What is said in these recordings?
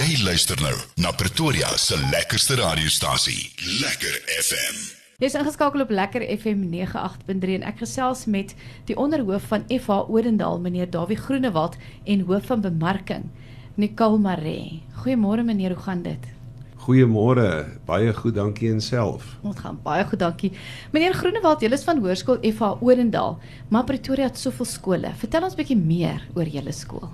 Jy luister nou na Pretoria se lekkerste radiostasie, Lekker FM. Jy's ingeskakel op Lekker FM 98.3 en ek gesels met die onderhoof van FH Odendaal, meneer Dawie Groenewald en hoof van bemarking, Nicole Maree. Goeiemôre meneer, hoe gaan dit? Goeiemôre, baie goed, dankie en self. Ons gaan baie goed, dankie. Meneer Groenewald, julle is van Hoërskool FH Odendaal, maar Pretoria het soveel skole. Vertel ons 'n bietjie meer oor julle skool.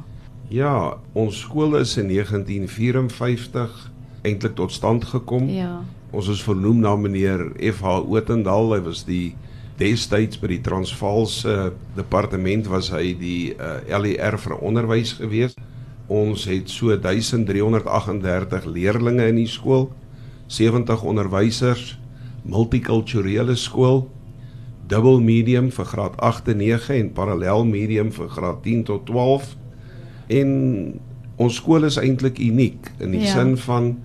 Ja, ons skool is in 1954 eintlik tot stand gekom. Ja. Ons is vernoem na meneer FH Odendaal. Hy was die destyds by die Transvaalse departement was hy die uh, LER vir onderwys gewees. Ons het so 1338 leerdlinge in die skool, 70 onderwysers, multikulturele skool, dubbel medium vir graad 8 en 9 en parallel medium vir graad 10 tot 12. En ons skool is eintlik uniek in die Ja. sin van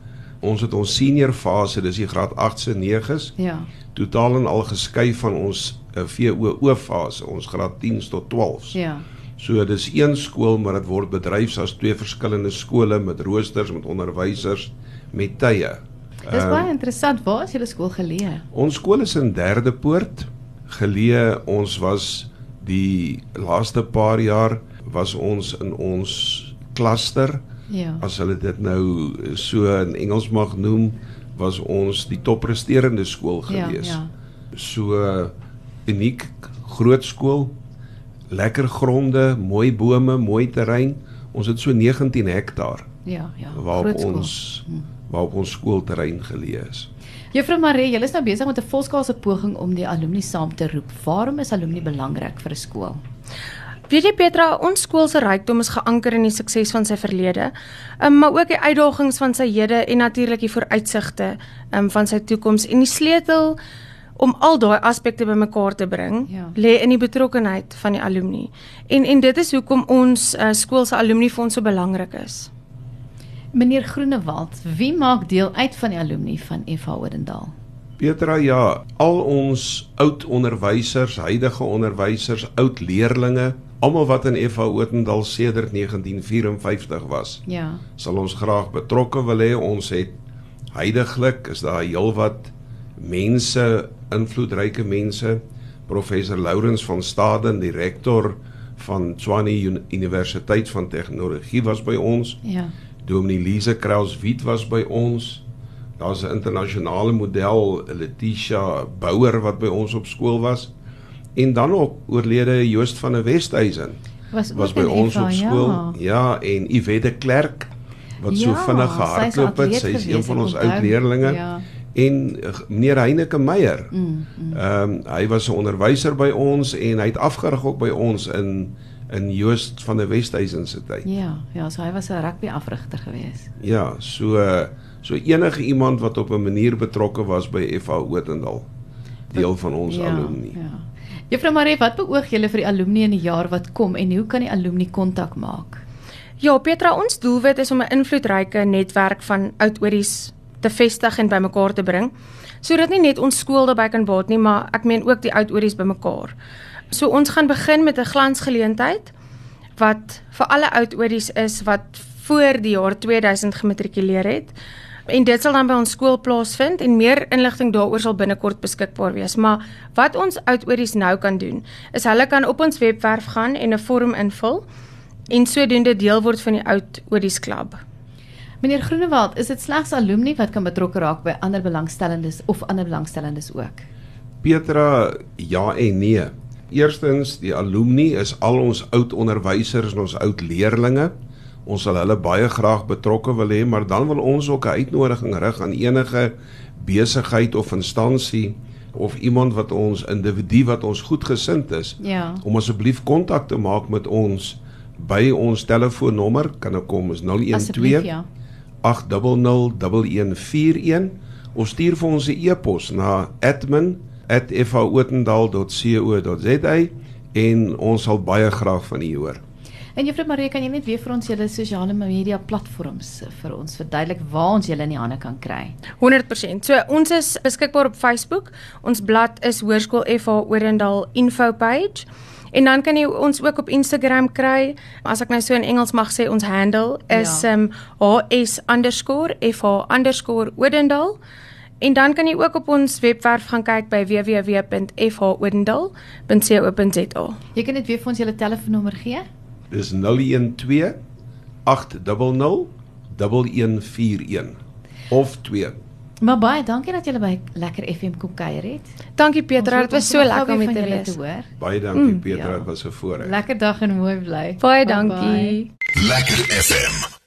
ons het ons senior fase, dis die graad 8s en 9s, Ja. totaal en al geskei van ons uh, VOO fase, ons graad 10s tot 12s. Ja. So dis een skool, maar dit word bedryf as twee verskillende skole met roosters, met onderwysers, met tye. Dis baie interessant. Waar is julle skool geleë? Ons skool is in Derde Poort geleë. Ons was die laaste paar jaar was ons in ons kluster Ja. as hulle dit nou so in Engels mag noem, was ons die toppresterende skool Ja, gewees. ja. So uniek groot skool, lekker gronde, mooi bome, mooi terrein. Ons het so 19 hektaar Ja, ja. waarop Groot skool. ons waarop ons skoolterrein geleë is. Juffrou Maree, julle is nou besig met 'n volskaalse poging om die alumni saam te roep. Waarom is alumni belangrik vir 'n skool? Weet jy Petra, ons skool se rykdom is geanker in die sukses van sy verlede, um, maar ook die uitdagings van sy hede en natuurlik die vooruitsigte um, van sy toekoms en die sleutel om al daai aspekte bymekaar te bring, Ja. lê in die betrokkenheid van die alumni. En en dit is hoekom ons uh, skool se alumni fonds so belangrik is. Meneer Groenewald, wie maak deel uit van die alumni van FH Odendaal? Petra, ja, al ons oud onderwysers, huidige onderwysers, oud leerdlinge, almal wat in FH Odendaal sedert 1954 was, Ja. sal ons graag betrokke wil hê. Ons het heidaglik is daar heelwat mense, invloedryke mense. Professor Lourens van Staden, die rektor van Tshwane Uni- Universiteit van Tegnologie was by ons. Ja. Dominee Lise Kraus Wit was by ons. Daar's 'n internasionale model, Letitia Bouwer wat by ons op skool was. En dan ook oorlede Joost van der Westhuizen Was, was by ons FH, op skool. Ja. Ja, en Yvette Klerk wat so Ja, vinnig sy's gehardloop het. Sy is gewees, een van ons oud leerlinge. Ja. En uh, meneer Heineke Meyer. Mm, mm. Ehm um, hy was 'n onderwyser by ons en hy het afgerig ook by ons in in Joost van der Westhuizen se tyd. Ja, ja, so hy was 'n rugby afrigter geweest. Ja, so so enige iemand wat op 'n manier betrokke was by FH Odendaal deel van ons ja, alumni. Ja. Juffrou Maree, wat beoog julle vir die alumni in die jaar wat kom en hoe kan die alumni kontak maak? Ja, Petra, ons doelwit is om 'n invloedryke netwerk van oud-oories te vestig en bymekaar te bring, sodat nie net ons skool daarbey kan baat nie, maar ek meen ook die oud-oories bymekaar. So ons gaan begin met 'n glansgeleentheid wat vir alle oud-oories is wat voor die jaar 2000 gematrikuleer het. En dit sal dan by ons skool plaasvind en meer inligting daaroor sal binnekort beskikbaar wees. Maar wat ons oud-oories nou kan doen, is hulle kan op ons webwerf gaan en 'n vorm invul en sodoende deel word van die oud-oories klub. Meneer Groenewald, is dit slegs alumni wat kan betrokke raak by ander belangstellendes of ander belangstellendes ook? Petra, ja en nee. Eerstens, die alumni is al ons oud onderwysers en ons oud leerdlinge. Ons sal hulle baie graag betrokke wil hê, maar dan wil ons ook 'n uitnodiging rig aan enige besigheid of instansie of iemand wat ons individu wat ons goedgesind is Ja. om asseblief kontak te maak met ons by ons telefoonnommer kan ek kom is 012 Asseblief ja. 8001141 of stuur vir ons 'n e-pos na admin@faotendal.co.za en ons sal baie graag van u hoor. En Juffrou Marie, kan jy net weer vir ons julle sosiale media platforms vir ons verduidelik waar ons julle in die hande kan kry? 100%. So ons is beskikbaar op Facebook. Ons blad is Hoërskool FH Orendal info page. En dan kan jy ons ook op Instagram kry. As ek nou so in Engels mag sê, ons handle is Ja. um HS_FH_Odendal. En dan kan jy ook op ons webwerf gaan kyk by www.fhodendal.co.za. Jy kan net weer vir ons julle telefoonnommer gee. Dis 012 800 1141 of 2. Maar baie dankie dat julle by Lekker FM kom kuier het. Dankie Petra, dit was so lekker om te wees. hoor. Baie dankie Mm, Petra, ja. dit was 'n voorreg. Lekker dag en mooi bly. Baie dankie. Lekker FM